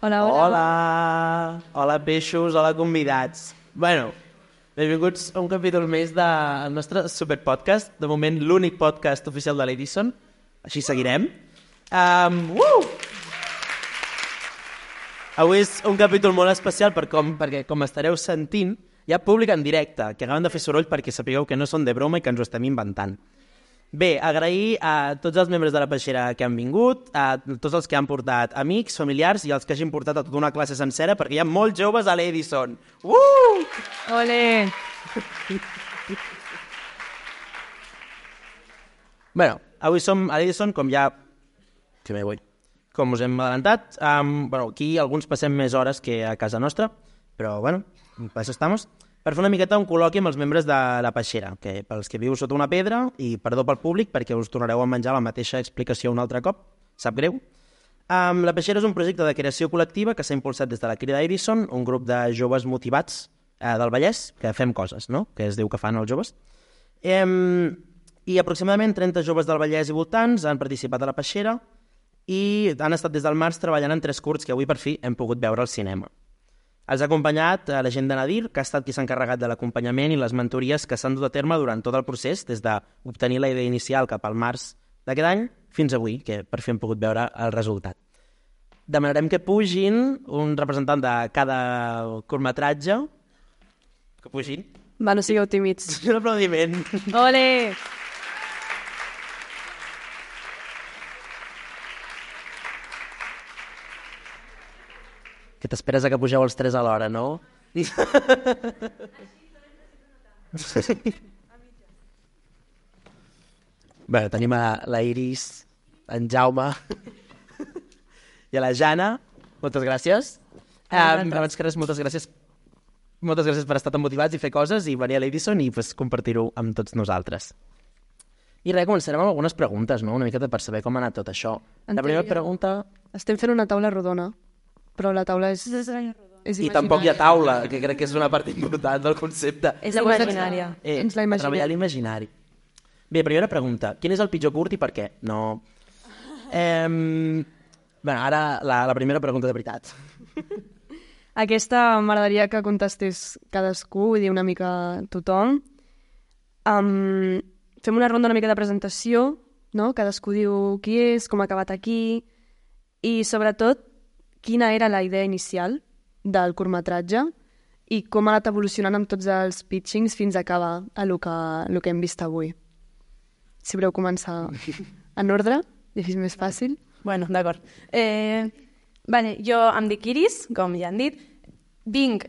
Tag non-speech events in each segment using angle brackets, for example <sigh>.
Hola, hola. Hola! Hola, peixos, hola, convidats. Bueno, benvinguts a un capítol més del nostre superpodcast. De moment, l'únic podcast oficial de l'Edison. Així seguirem. Um, uh! Avui és un capítol molt especial per com, perquè, com estareu sentint, hi ha públic en directe, que acaben de fer soroll perquè sapigueu que no són de broma i que ens ho estem inventant. Bé, agrair a tots els membres de la peixera que han vingut, a tots els que han portat amics, familiars i els que hagin portat a tota una classe sencera, perquè hi ha molts joves a l'Edison. Uh! Ole. Bueno, avui som a l'Edison, com ja... Que me voy. Com us hem adelantat, um, bueno, aquí alguns passem més hores que a casa nostra, però bueno, per això estamos, per fer una miqueta un col·loqui amb els membres de la peixera, que pels que viu sota una pedra, i perdó pel públic perquè us tornareu a menjar la mateixa explicació un altre cop, sap greu. Um, la peixera és un projecte de creació col·lectiva que s'ha impulsat des de la Crida Edison, un grup de joves motivats eh, del Vallès, que fem coses, no?, que es diu que fan els joves. Em, I aproximadament 30 joves del Vallès i voltants han participat a la peixera i han estat des del març treballant en tres curts que avui per fi hem pogut veure al cinema. Els ha acompanyat a la gent de Nadir, que ha estat qui s'ha encarregat de l'acompanyament i les mentories que s'han dut a terme durant tot el procés, des d'obtenir la idea inicial cap al març d'aquest any fins avui, que per fi hem pogut veure el resultat. Demanarem que pugin un representant de cada curtmetratge, que pugin. Va, no sigueu tímids. <laughs> Un aplaudiment. Ole. Que t'esperes a que pugeu els tres alhora, no? <laughs> Bé, tenim a la Iris, en Jaume i a la Jana. Moltes gràcies. Um, abans que res, moltes gràcies moltes gràcies per estar tan motivats i fer coses i venir a l'Edison i pues, compartir-ho amb tots nosaltres. I res, començarem amb algunes preguntes, no? Una miqueta per saber com ha anat tot això. En La primera pregunta... Estem fent una taula rodona, però la taula és... és I tampoc hi ha taula, que crec que és una part important del concepte. És imaginària. Eh, Ens la imaginem. Treballar l'imaginari. Bé, primera pregunta. Quin és el pitjor curt i per què? No. Eh, bueno, ara la, la primera pregunta de veritat. <laughs> Aquesta m'agradaria que contestés cadascú, vull dir una mica tothom. Um, fem una ronda una mica de presentació, no? Cadascú diu qui és, com ha acabat aquí, i sobretot quina era la idea inicial del curtmetratge i com ha anat evolucionant amb tots els pitchings fins a acabar a lo que, lo que hem vist avui. Si voleu començar <laughs> en ordre, i així és més fàcil. Bueno, d'acord. Eh, vale, jo em dic Iris, com ja han dit. Vinc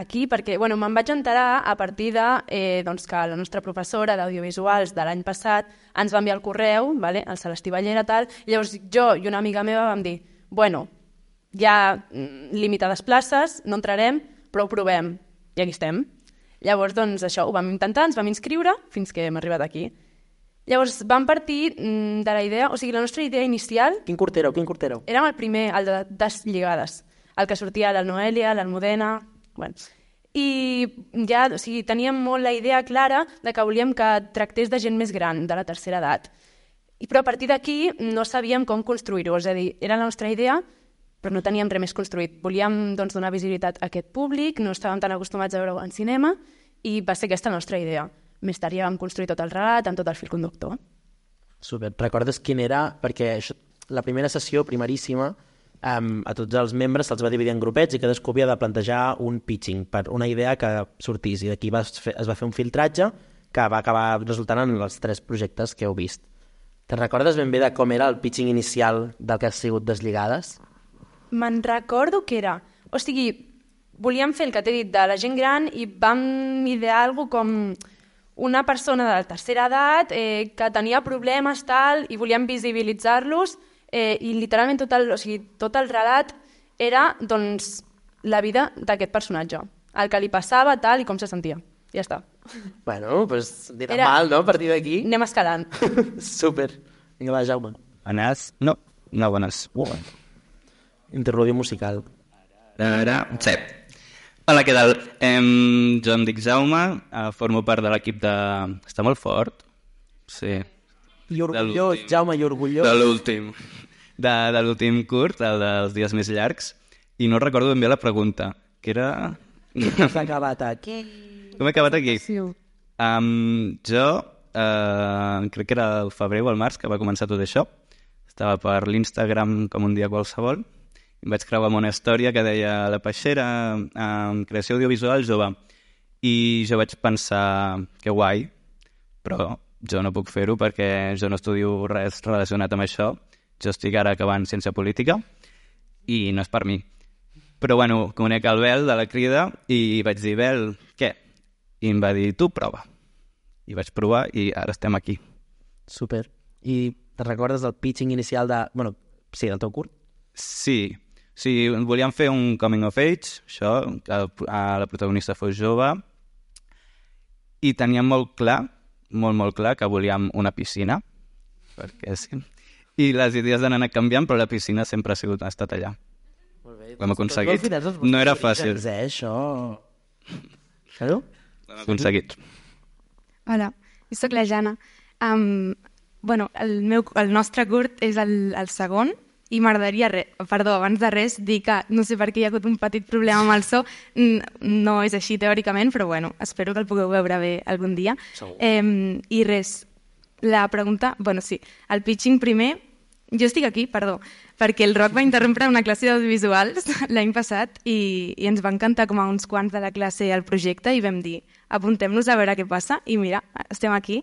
aquí perquè bueno, me'n vaig enterar a partir de eh, doncs que la nostra professora d'audiovisuals de l'any passat ens va enviar el correu, vale, el Celestí Ballera, tal, i llavors jo i una amiga meva vam dir, bueno, hi ha mm, limitades places, no entrarem, però ho provem, i aquí estem. Llavors, doncs, això, ho vam intentar, ens vam inscriure fins que hem arribat aquí. Llavors, vam partir mm, de la idea, o sigui, la nostra idea inicial Quin curt éreu? Quin curt éreu? érem el primer, el de Deslligades, el que sortia la Noelia, l'Almudena... Bueno. I ja, o sigui, teníem molt la idea clara de que volíem que tractés de gent més gran, de la tercera edat. I, però a partir d'aquí no sabíem com construir-ho, és a dir, era la nostra idea, però no teníem res més construït. Volíem doncs, donar visibilitat a aquest públic, no estàvem tan acostumats a veure-ho en cinema, i va ser aquesta nostra idea. Més tard ja vam construir tot el relat, amb tot el fil conductor. Super. Recordes quin era? Perquè això, la primera sessió, primeríssima, um, a tots els membres se'ls va dividir en grupets i cadascú havia de plantejar un pitching per una idea que sortís. I d'aquí es va fer un filtratge que va acabar resultant en els tres projectes que heu vist. Te'n recordes ben bé de com era el pitching inicial del que ha sigut Deslligades? Me'n recordo que era... O sigui, volíem fer el que t'he dit de la gent gran i vam idear alguna com una persona de la tercera edat eh, que tenia problemes tal i volíem visibilitzar-los eh, i literalment tot el, o sigui, tot el relat era doncs, la vida d'aquest personatge, el que li passava tal i com se sentia. Ja està. Bueno, doncs dirà Era- mal, no?, a partir d'aquí. Anem escalant. <laughs> Super. Vinga, va, Jaume. Bones? No, no bones. Uh. Interludio musical. Ara, sí. Hola, què tal? Em, jo em dic Jaume, eh, formo part de l'equip de... Està molt fort? Sí. I orgullós. Jaume, i orgullós. De l'últim. De, de l'últim curt, el dels dies més llargs. i no recordo ben bé la pregunta, que era... S'ha acabat aquí. Com he acabat aquí? Sí. Um, jo, uh, crec que era el febrer o el març que va començar tot això. Estava per l'Instagram com un dia qualsevol vaig creuar amb una història que deia la peixera um, creació audiovisual jove. I jo vaig pensar que guai, però jo no puc fer-ho perquè jo no estudio res relacionat amb això. Jo estic ara acabant ciència política i no és per mi. Però bueno, conec el Bel de la crida i vaig dir, Bel, què? I em va dir, tu prova. I vaig provar i ara estem aquí. Super. I te recordes del pitching inicial de... Bueno, sí, del teu curt? Sí, sí, volíem fer un coming of age, això, que a la protagonista fos jove, i teníem molt clar, molt, molt clar, que volíem una piscina, perquè sí. I les idees han anat canviant, però la piscina sempre ha sigut ha estat allà. Molt bé. Ho hem aconseguit. No era fàcil. Eh, això... Claro? Ho hem aconseguit. Hola, jo sóc la Jana. Um, bueno, el, meu, el nostre curt és el, el segon i m'agradaria, perdó, abans de res, dir que no sé per què hi ha hagut un petit problema amb el so, no és així teòricament, però bueno, espero que el pugueu veure bé algun dia. Segur. Eh, I res, la pregunta, bueno, sí, el pitching primer, jo estic aquí, perdó, perquè el Roc va interrompre una classe d'audiovisuals <laughs> l'any passat i, i ens va encantar com a uns quants de la classe el projecte i vam dir, apuntem-nos a veure què passa i mira, estem aquí.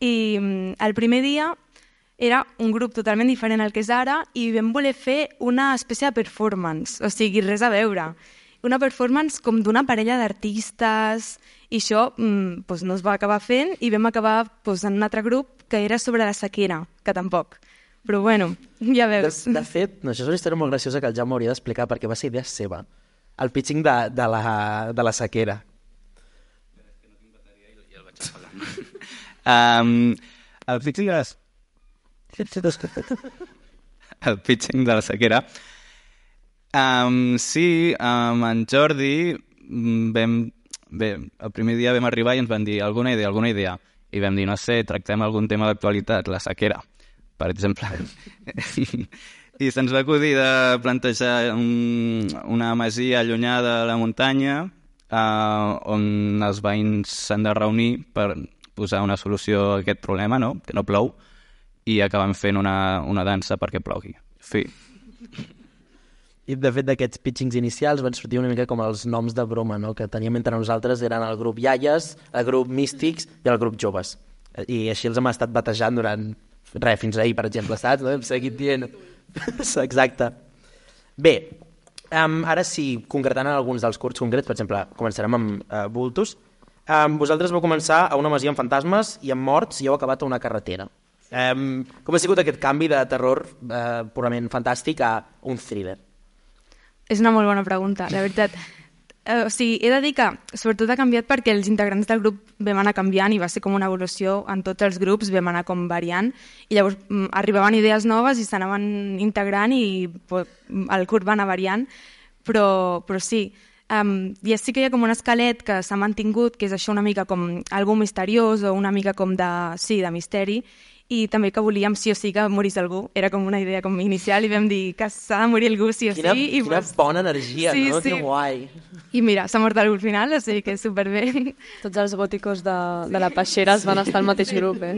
I mm, el primer dia era un grup totalment diferent al que és ara i vam voler fer una espècie de performance, o sigui, res a veure. Una performance com d'una parella d'artistes i això mm, doncs no es va acabar fent i vam acabar doncs, en un altre grup que era sobre la sequera, que tampoc. Però bueno, <laughs> ja De, veus. de fet, no, això és una història molt graciosa que el Jaume hauria d'explicar perquè va ser idea seva. El pitching de, de, la, de la sequera. <laughs> Um, el pitching de les... <laughs> el pitching de la sequera. Um, sí, amb en Jordi mm, vam, bé, el primer dia vam arribar i ens van dir alguna idea, alguna idea. I vam dir, no sé, tractem algun tema d'actualitat, la sequera, per exemple. <laughs> I se'ns va acudir de plantejar un, una masia allunyada a la muntanya uh, on els veïns s'han de reunir per posar una solució a aquest problema, no? que no plou, i acabem fent una, una dansa perquè plogui. Fi. I de fet d'aquests pitchings inicials van sortir una mica com els noms de broma no? que teníem entre nosaltres, eren el grup Iaies, el grup Místics i el grup Joves. I així els hem estat batejant durant res, fins ahir, per exemple, saps? No? Hem seguit dient... <laughs> Exacte. Bé, um, ara sí, concretant en alguns dels curts concrets, per exemple, començarem amb uh, Bultus. Um, vosaltres vau començar a una masia amb fantasmes i amb morts i heu acabat a una carretera. Um, com ha sigut aquest canvi de terror uh, purament fantàstic a un thriller? És una molt bona pregunta, la veritat. Eh, o sigui, he de dir que sobretot ha canviat perquè els integrants del grup vam anar canviant i va ser com una evolució en tots els grups, vam anar com variant i llavors mm, arribaven idees noves i s'anaven integrant i pues, el curt va anar variant, però, però sí, Um, I sí que hi ha com un esquelet que s'ha mantingut, que és això una mica com algo misteriós o una mica com de, sí, de misteri, i també que volíem sí o sí que morís algú. Era com una idea com inicial i vam dir que s'ha de morir algú sí o Quina, sí. I, quina pues, bona energia, Sí, no? sí. Que guai. I mira, s'ha mort algú al final, o sigui que superbé. Tots els gòticos de, de la Peixera es van estar al mateix grup, eh?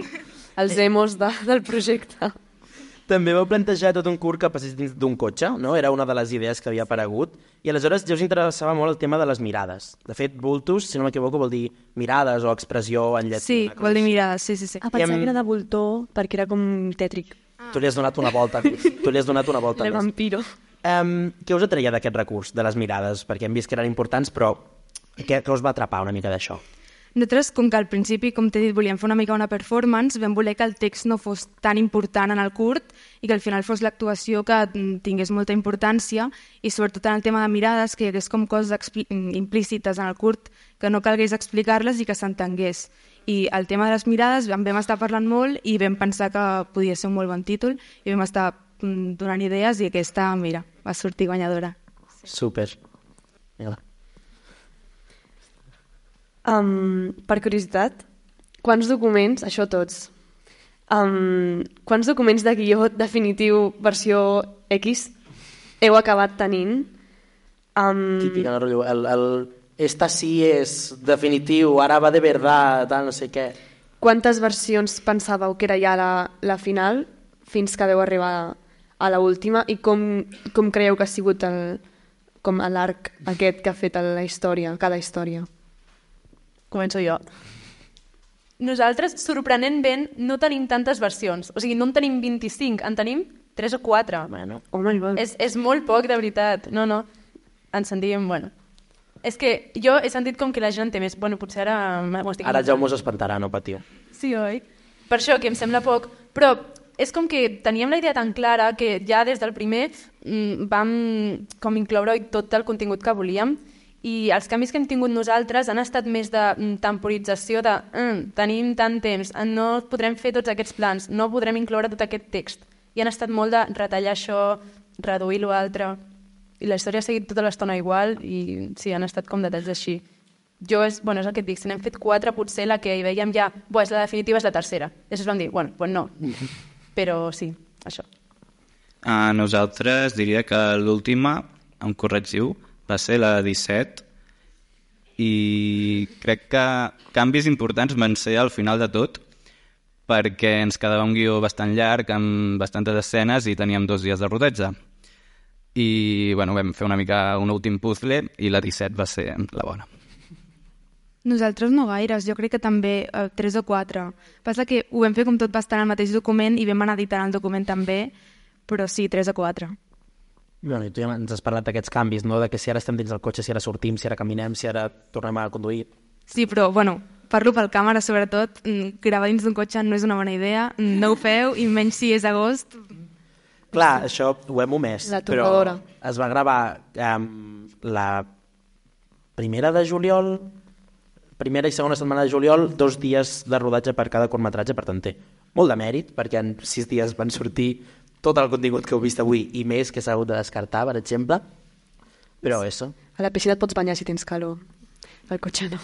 Els emos de, del projecte. També vau plantejar tot un curt que passés dins d'un cotxe, no? Era una de les idees que havia aparegut. I aleshores ja us interessava molt el tema de les mirades. De fet, Vultus, si no m'equivoco, vol dir mirades o expressió en llatí. Sí, vol dir mirar, sí, sí, sí. Ah, pensava amb- que era de voltor, perquè era com tètric. Tu li has donat una volta. <laughs> tu li has donat una volta El més. vampiro. Um, què us atreia d'aquest recurs, de les mirades? Perquè hem vist que eren importants, però què, què us va atrapar una mica d'això? Nosaltres, com que al principi, com t'he dit, volíem fer una mica una performance, vam voler que el text no fos tan important en el curt i que al final fos l'actuació que mm, tingués molta importància i sobretot en el tema de mirades, que hi hagués com coses mm, implícites en el curt que no calgués explicar-les i que s'entengués. I el tema de les mirades en vam estar parlant molt i vam pensar que podia ser un molt bon títol i vam estar mm, donant idees i aquesta, mira, va sortir guanyadora. Super. Vinga. Um, per curiositat, quants documents, això tots, um, quants documents de guió definitiu versió X heu acabat tenint? Um, Típica, no, rotllo, el, el esta sí és definitiu, ara va de verdad, tal, no sé què. quantes versions pensàveu que era ja la, la final fins que veu arribar a, la última i com, com creieu que ha sigut el, com l'arc aquest que ha fet la història, cada història? Començo jo. Nosaltres, sorprenentment, no tenim tantes versions. O sigui, no en tenim 25, en tenim 3 o 4. Bueno, Oh my god. És, és molt poc, de veritat. No, no. Ens sentíem, bueno... És que jo he sentit com que la gent té més... Bueno, potser ara m'ho estic... ara inventant. Jaume us espantarà, no patiu. Sí, oi? Per això, que em sembla poc. Però és com que teníem la idea tan clara que ja des del primer mm, vam com incloure tot el contingut que volíem i els canvis que hem tingut nosaltres han estat més de mm, temporització de mm, tenim tant temps, no podrem fer tots aquests plans, no podrem incloure tot aquest text. I han estat molt de retallar això, reduir l'altre. I la història ha seguit tota l'estona igual i sí, han estat com detalls així. Jo, és, bueno, és el que et dic, si n'hem fet quatre, potser la que hi veiem ja, bo, és la definitiva, és la tercera. Després vam dir, bueno, pues no. <laughs> Però sí, això. A nosaltres diria que l'última, em corregiu, va ser la 17 i crec que canvis importants van ser al final de tot perquè ens quedava un guió bastant llarg amb bastantes escenes i teníem dos dies de rodatge. I bueno, vam fer una mica un últim puzzle i la 17 va ser la bona. Nosaltres no gaires, jo crec que també eh, tres o quatre. Passa que ho vam fer com tot en el mateix document i vam anar editant el document també, però sí, tres o quatre. Bueno, i tu ja ens has parlat d'aquests canvis, no? De que si ara estem dins del cotxe, si ara sortim, si ara caminem, si ara tornem a conduir... Sí, però, bueno, parlo pel càmera, sobretot, mm, gravar dins d'un cotxe no és una bona idea, mm, no ho feu, i menys si és agost. Clar, això ho hem omès, La però topadora. es va gravar um, la primera de juliol, primera i segona setmana de juliol, dos dies de rodatge per cada curtmetratge, per tant té molt de mèrit, perquè en sis dies van sortir tot el contingut que heu vist avui i més que s'ha hagut de descartar, per exemple. Però això, A la piscina et pots banyar si tens calor. Al cotxe no.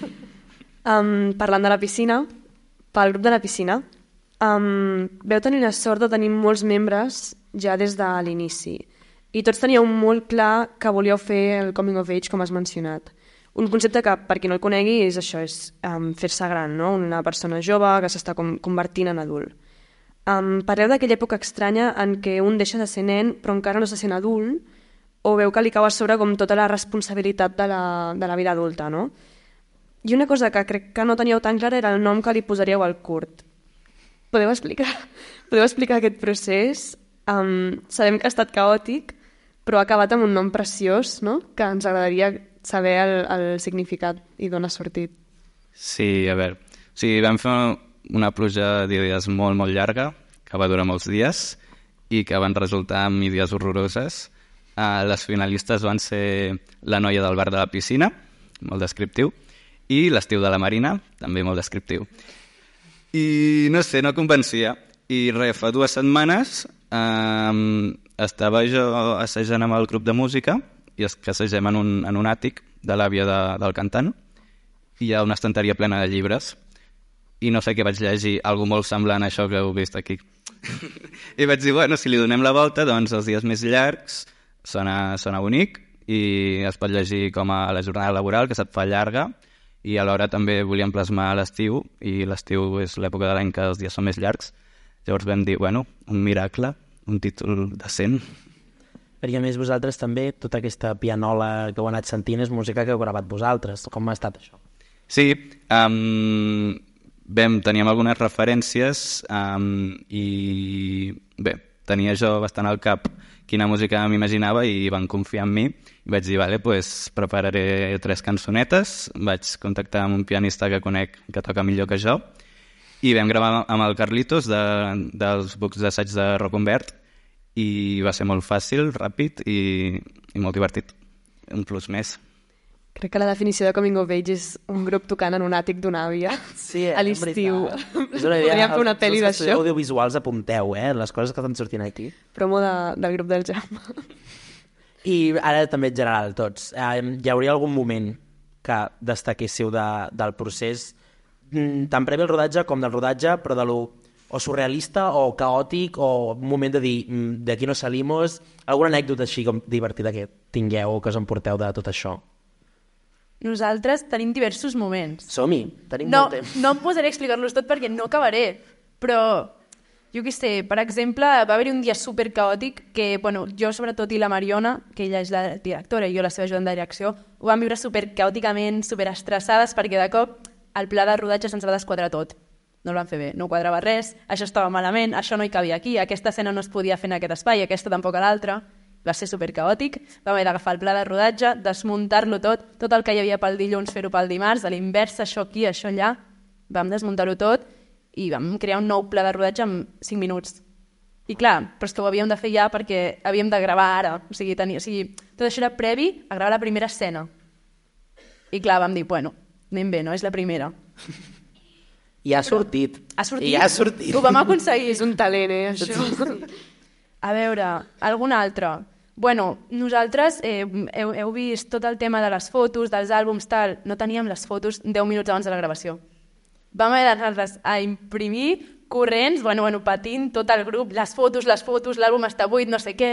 <laughs> um, parlant de la piscina, pel grup de la piscina, um, veu tenir la sort de tenir molts membres ja des de l'inici. I tots teníeu molt clar que volíeu fer el coming of age, com has mencionat. Un concepte que, per qui no el conegui, és això, és um, fer-se gran, no? Una persona jove que s'està com, convertint en adult. Um, parleu d'aquella època estranya en què un deixa de ser nen però encara no se sent adult o veu que li cau a sobre com tota la responsabilitat de la, de la vida adulta, no? I una cosa que crec que no teníeu tan clara era el nom que li posaríeu al curt. Podeu explicar, <laughs> podeu explicar aquest procés? Um, sabem que ha estat caòtic, però ha acabat amb un nom preciós, no? Que ens agradaria saber el, el significat i d'on ha sortit. Sí, a veure, sigui, vam fer una pluja d'idees molt, molt llarga, que va durar molts dies i que van resultar en idees horroroses. Uh, les finalistes van ser La noia del bar de la piscina, molt descriptiu, i L'estiu de la Marina, també molt descriptiu. I no sé, no convencia. I res, fa dues setmanes um, estava jo assajant amb el grup de música i és que assagem en un, en un àtic de l'àvia de, del cantant i hi ha una estanteria plena de llibres i no sé què vaig llegir, algo molt semblant a això que heu vist aquí. <laughs> I vaig dir, bueno, si li donem la volta, doncs els dies més llargs sona, sona bonic i es pot llegir com a la jornada laboral, que se't fa llarga, i alhora també volíem plasmar l'estiu, i l'estiu és l'època de l'any que els dies són més llargs. Llavors vam dir, bueno, un miracle, un títol decent. Perquè a més vosaltres també, tota aquesta pianola que heu anat sentint és música que heu gravat vosaltres. Com ha estat això? Sí, um, vam, teníem algunes referències um, i bé, tenia jo bastant al cap quina música m'imaginava i van confiar en mi i vaig dir, vale, pues, prepararé tres cançonetes, vaig contactar amb un pianista que conec que toca millor que jo i vam gravar amb el Carlitos de, dels bucs d'assaig de Humbert i va ser molt fàcil, ràpid i, i molt divertit. Un plus més. Crec que la definició de Coming of Age és un grup tocant en un àtic d'una àvia Sí, a l'estiu. <laughs> Podríem fer una pel·li d'això, audiovisuals apunteu, eh? Les coses que estan sortint aquí. promo de, del grup del Jaume. I ara també en general, tots. Eh, hi hauria algun moment que destaquéssiu de, del procés mm, tant previ al rodatge com del rodatge, però de lo o surrealista o caòtic o un moment de dir "Mm, d'aquí no salimos alguna anècdota així com divertida que tingueu o que us emporteu de tot això Nosaltres tenim diversos moments. som-hi, tenim No, molt temps no em posaré a explicar-los tot perquè no acabaré, però jo què sé, per exemple, va haver-hi un dia super caòtic que, bueno, jo sobretot i la Mariona, que ella és la directora i jo la seva ajudant de direcció, ho vam viure super caòticament, super estressades perquè de cop el pla de rodatge se'ns va desquadrar tot. No el vam fer bé, no quadrava res, això estava malament, això no hi cabia aquí, aquesta escena no es podia fer en aquest espai, aquesta tampoc a l'altre. Va ser super caòtic, vam haver d'agafar el pla de rodatge, desmuntar-lo tot, tot el que hi havia pel dilluns fer-ho pel dimarts, a l'invers, això aquí, això allà, vam desmuntar-ho tot i vam crear un nou pla de rodatge en 5 minuts. I clar, però és que ho havíem de fer ja perquè havíem de gravar ara. O sigui, tenia, o sigui tot això era previ a gravar la primera escena. I clar, vam dir, bueno, anem bé, no? És la primera. i ha sortit Ha sortit? i ha sortit Ho vam aconseguir. És un talent, eh, això. A veure, algun altre. Bueno, nosaltres eh, heu, heu vist tot el tema de les fotos, dels àlbums, tal. No teníem les fotos 10 minuts abans de la gravació. Vam haver d'anar-les a imprimir corrents, bueno, bueno, patint tot el grup, les fotos, les fotos, l'àlbum està buit, no sé què.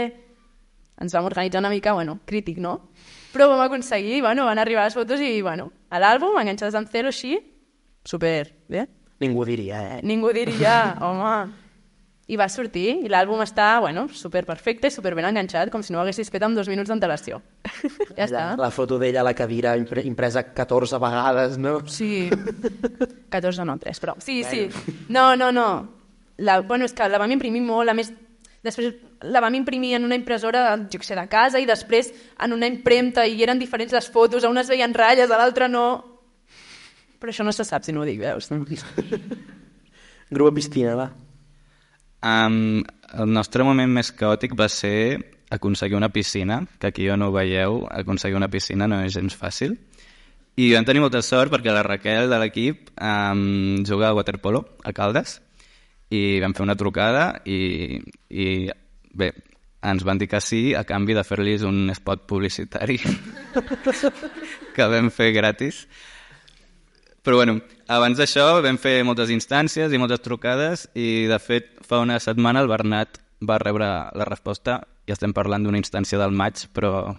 Ens vam organitzar una mica, bueno, crític, no? Però vam aconseguir, bueno, van arribar les fotos i, bueno, a l'àlbum, enganxades en cero, així, super, bé. ningú diria eh? Ningú diria, <laughs> home... I va sortir, i l'àlbum està, bueno, super perfecte, super ben enganxat, com si no ho haguessis fet amb dos minuts d'antelació. <laughs> Ja està. la foto d'ella a la cadira impre impresa 14 vegades no? Sí. <laughs> 14 no, 3, però... Sí, sí. No, no, no. La, bueno, és que la vam imprimir molt, a més, després la vam imprimir en una impressora, jo què sé, de casa, i després en una impremta, i eren diferents les fotos, a una es veien ratlles, a l'altra no... Però això no se sap si no ho dic, veus? grup a piscina, va Um, el nostre moment més caòtic va ser aconseguir una piscina, que aquí jo no ho veieu, aconseguir una piscina no és gens fàcil. I vam tenir molta sort perquè la Raquel de l'equip um, juga a waterpolo a Caldes i vam fer una trucada i, i bé, ens van dir que sí a canvi de fer-los un spot publicitari <laughs> que vam fer gratis. Però bueno, abans d'això vam fer moltes instàncies i moltes trucades i de fet fa una setmana el Bernat va rebre la resposta i estem parlant d'una instància del maig, però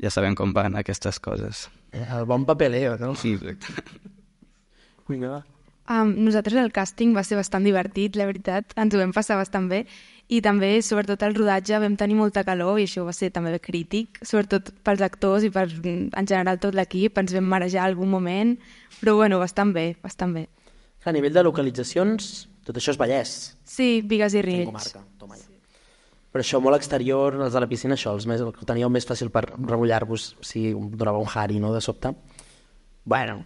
ja sabem com van aquestes coses. el bon papeleo no? Sí, exacte. Vinga, va. Um, nosaltres el càsting va ser bastant divertit, la veritat, ens ho vam passar bastant bé i també, sobretot el rodatge, vam tenir molta calor i això va ser també crític, sobretot pels actors i per, en general tot l'equip, ens vam marejar algun moment, però bueno, bastant bé, bastant bé. A nivell de localitzacions, tot això és Vallès, Sí, Vigues i fent Riells. comarca, toma ja. Però això molt exterior, els de la piscina, això, els més, el que teníeu més fàcil per remullar-vos si donava un hari, no?, de sobte. Bueno,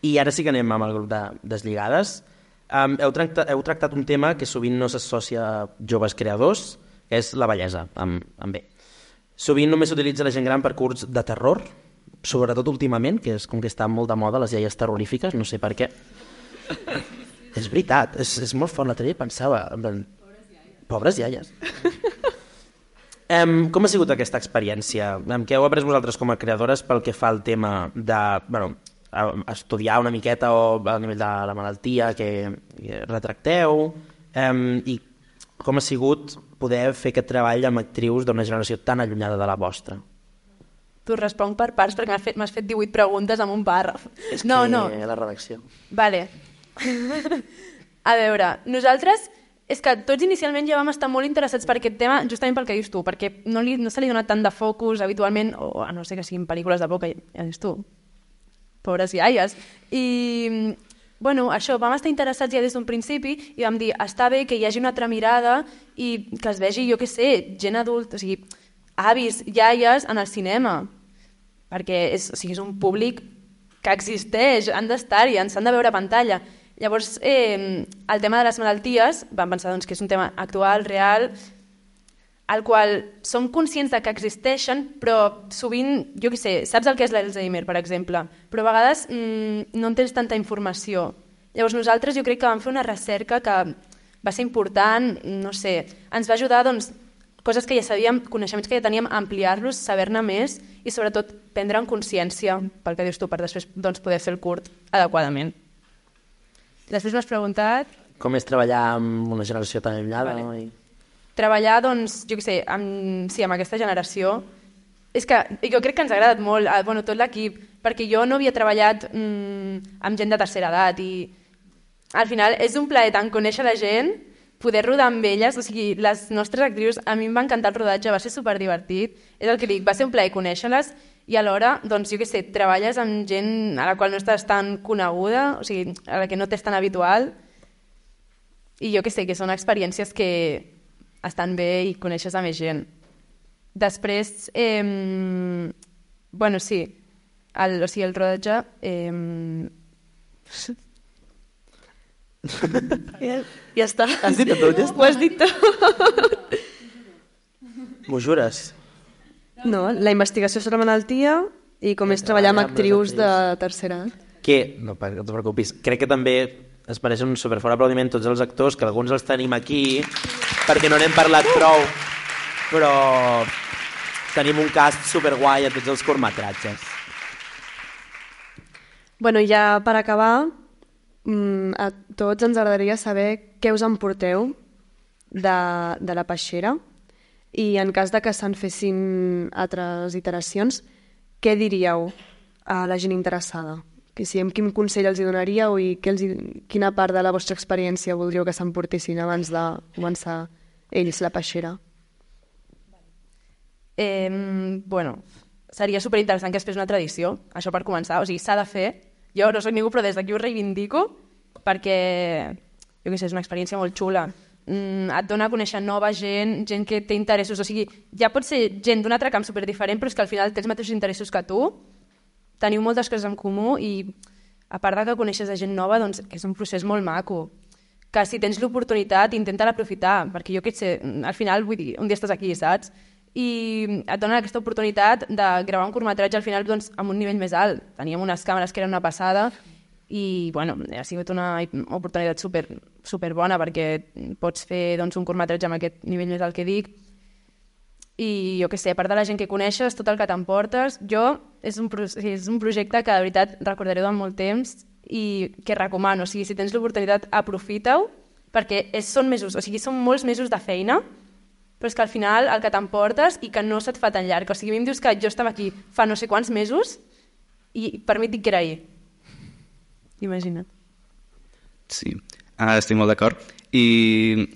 i ara sí que anem amb el grup de deslligades. Um, heu, tractat, heu tractat un tema que sovint no s'associa a joves creadors, que és la bellesa, amb, amb bé. Sovint només s'utilitza la gent gran per curts de terror, sobretot últimament, que és com que està molt de moda les iaies terrorífiques, no sé per què. és veritat, és, és molt fort, l'altre dia pensava, en plan, pobres iaies. Um, com ha sigut aquesta experiència? Um, què heu après vosaltres com a creadores pel que fa al tema de bueno, estudiar una miqueta o a nivell de la malaltia que, retracteu? Um, I com ha sigut poder fer aquest treball amb actrius d'una generació tan allunyada de la vostra? T'ho responc per parts perquè m'has fet, fet 18 preguntes amb un pàrraf. És no, que no. la redacció. Vale. A veure, nosaltres és que tots inicialment ja vam estar molt interessats per aquest tema justament pel que dius tu, perquè no, li, no se li dona tant de focus habitualment, o a no sé que siguin pel·lícules de por, que ja dius tu, pobres iaies. I, bueno, això, vam estar interessats ja des d'un principi i vam dir, està bé que hi hagi una altra mirada i que es vegi, jo què sé, gent adulta, o sigui, avis, iaies en el cinema, perquè és, o sigui, és un públic que existeix, han d'estar-hi, ens han de veure a pantalla. Llavors, eh, el tema de les malalties, vam pensar doncs, que és un tema actual, real, al qual som conscients de que existeixen, però sovint, jo què sé, saps el que és l'Alzheimer, per exemple, però a vegades mm, no en tens tanta informació. Llavors nosaltres jo crec que vam fer una recerca que va ser important, no sé, ens va ajudar doncs, coses que ja sabíem, coneixements que ja teníem, ampliar-los, saber-ne més i sobretot prendre en consciència, pel que dius tu, per després doncs, poder fer el curt adequadament. Després m'has preguntat... Com és treballar amb una generació tan enllada? Vale. Vale. I... treballar, doncs, jo què sé, amb, sí, amb aquesta generació, és que jo crec que ens ha agradat molt, eh, bueno, tot l'equip, perquè jo no havia treballat mm, amb gent de tercera edat i al final és un plaer tant conèixer la gent, poder rodar amb elles, o sigui, les nostres actrius, a mi em va encantar el rodatge, va ser superdivertit, és el que dic, va ser un plaer conèixer-les i alhora, doncs, jo què sé, treballes amb gent a la qual no estàs tan coneguda, o sigui, a la que no t'és tan habitual, i jo que sé, que són experiències que estan bé i coneixes a més gent. Després, eh, bueno, sí, el, o sigui, el rodatge... Eh, Ja, ja està. Has dit tot, ja està? Ho has dit tot. M'ho jures? No, la investigació sobre la malaltia i com és treballar amb actrius de tercera edat. Que, no, no te preocupis, crec que també es mereixen un superfort aplaudiment tots els actors, que alguns els tenim aquí, perquè no n'hem parlat prou, però tenim un cast superguai a tots els curtmetratges. Bueno, ja per acabar, mm, a tots ens agradaria saber què us emporteu de, de la peixera i en cas de que se'n fessin altres iteracions, què diríeu a la gent interessada? Que si, quin consell els hi donaríeu i què els hi, quina part de la vostra experiència voldríeu que s'emportessin abans de començar ells la peixera? eh, bueno, seria superinteressant que es fes una tradició, això per començar, o sigui, s'ha de fer. Jo no soc ningú, però des d'aquí ho reivindico, perquè, jo què sé, és una experiència molt xula. Mm, et dona a conèixer nova gent, gent que té interessos, o sigui, ja pot ser gent d'un altre camp superdiferent, però és que al final té els mateixos interessos que tu, teniu moltes coses en comú i a part de que coneixes a gent nova, doncs és un procés molt maco que si tens l'oportunitat intenta l'aprofitar, perquè jo què sé, al final vull dir, un dia estàs aquí, saps? I et donen aquesta oportunitat de gravar un curtmetratge al final doncs, amb un nivell més alt. Teníem unes càmeres que eren una passada i bueno, ha sigut una oportunitat super, super bona perquè pots fer doncs, un curtmetratge amb aquest nivell més alt que dic i jo que sé, a part de la gent que coneixes, tot el que t'emportes, jo és un, és un projecte que de veritat recordaré durant molt temps i que recomano, o sigui, si tens l'oportunitat, aprofita-ho, perquè és, són mesos, o sigui, són molts mesos de feina, però és que al final el que t'emportes i que no se't fa tan llarg. O sigui, a mi em dius que jo estava aquí fa no sé quants mesos i per mi et dic que era ahir. Imagina't. Sí, ah, estic molt d'acord. I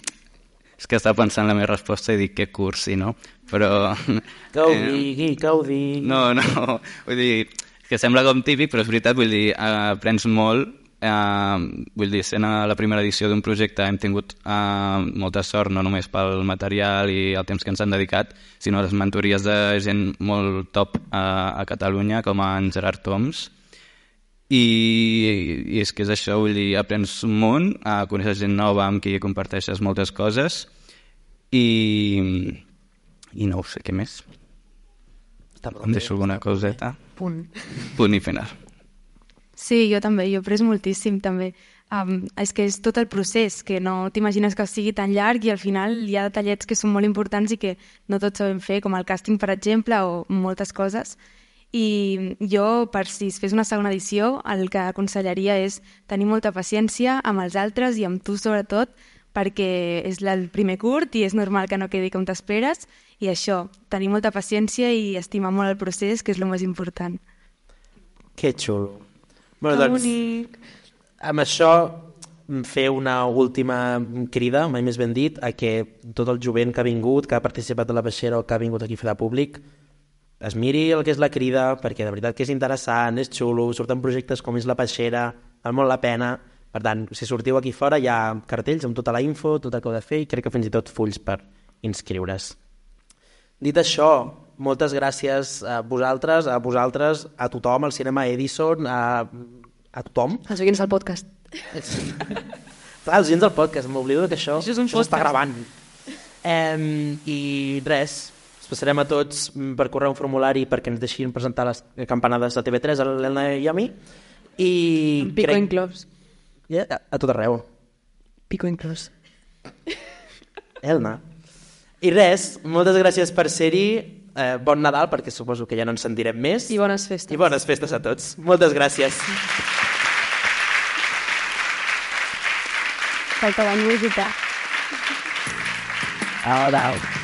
és que estava pensant en la meva resposta i dic que cursi, no? Però... Que ho digui, que ho digui. No, no, vull dir, que sembla com típic, però és veritat, vull dir, eh, aprens molt, eh, vull dir, sent a la primera edició d'un projecte hem tingut eh, molta sort, no només pel material i el temps que ens han dedicat, sinó les mentories de gent molt top eh, a Catalunya, com en Gerard Toms, i, i és que és això, vull dir, aprens un munt, eh, coneixes gent nova amb qui comparteixes moltes coses i, i no ho sé què més. Està Em deixo alguna coseta. Punt. Punt i final. Sí, jo també, jo he après moltíssim també. Um, és que és tot el procés, que no t'imagines que sigui tan llarg i al final hi ha detallets que són molt importants i que no tots sabem fer, com el càsting, per exemple, o moltes coses. I jo, per si es fes una segona edició, el que aconsellaria és tenir molta paciència amb els altres i amb tu sobretot, perquè és el primer curt i és normal que no quedi com t'esperes, i això, tenir molta paciència i estimar molt el procés, que és el més important. Que xulo. Bueno, Que doncs, bonic. amb això mm, fer una última crida, mai més ben dit, a que tot el jovent que ha vingut, que ha participat a la peixera o que ha vingut aquí a fer de públic, es miri el que és la crida, perquè de veritat que és interessant, és xulo, surten projectes com és la peixera, val molt la pena. Per tant, si sortiu aquí fora hi ha cartells amb tota la info, tot el que heu de fer i crec que fins i tot fulls per inscriure's. Dit això, moltes gràcies a vosaltres, a vosaltres, a tothom, al cinema Edison, a, a tothom. Els oients del podcast. <laughs> Clar, els gens del podcast, m'oblido que això, Això és un s'està podcast. gravant. Eh, I res, us passarem a tots per correu un formulari perquè ens deixin presentar les campanades de TV3 a l'Elna i a mi. I Pico inclòs. Ja, a, a tot arreu. Pico inclòs. Elna. I res, moltes gràcies per ser-hi. Eh, bon Nadal, perquè suposo que ja no ens sentirem més. I bones festes. I bones festes a tots. Moltes gràcies. falta la música. Au, au.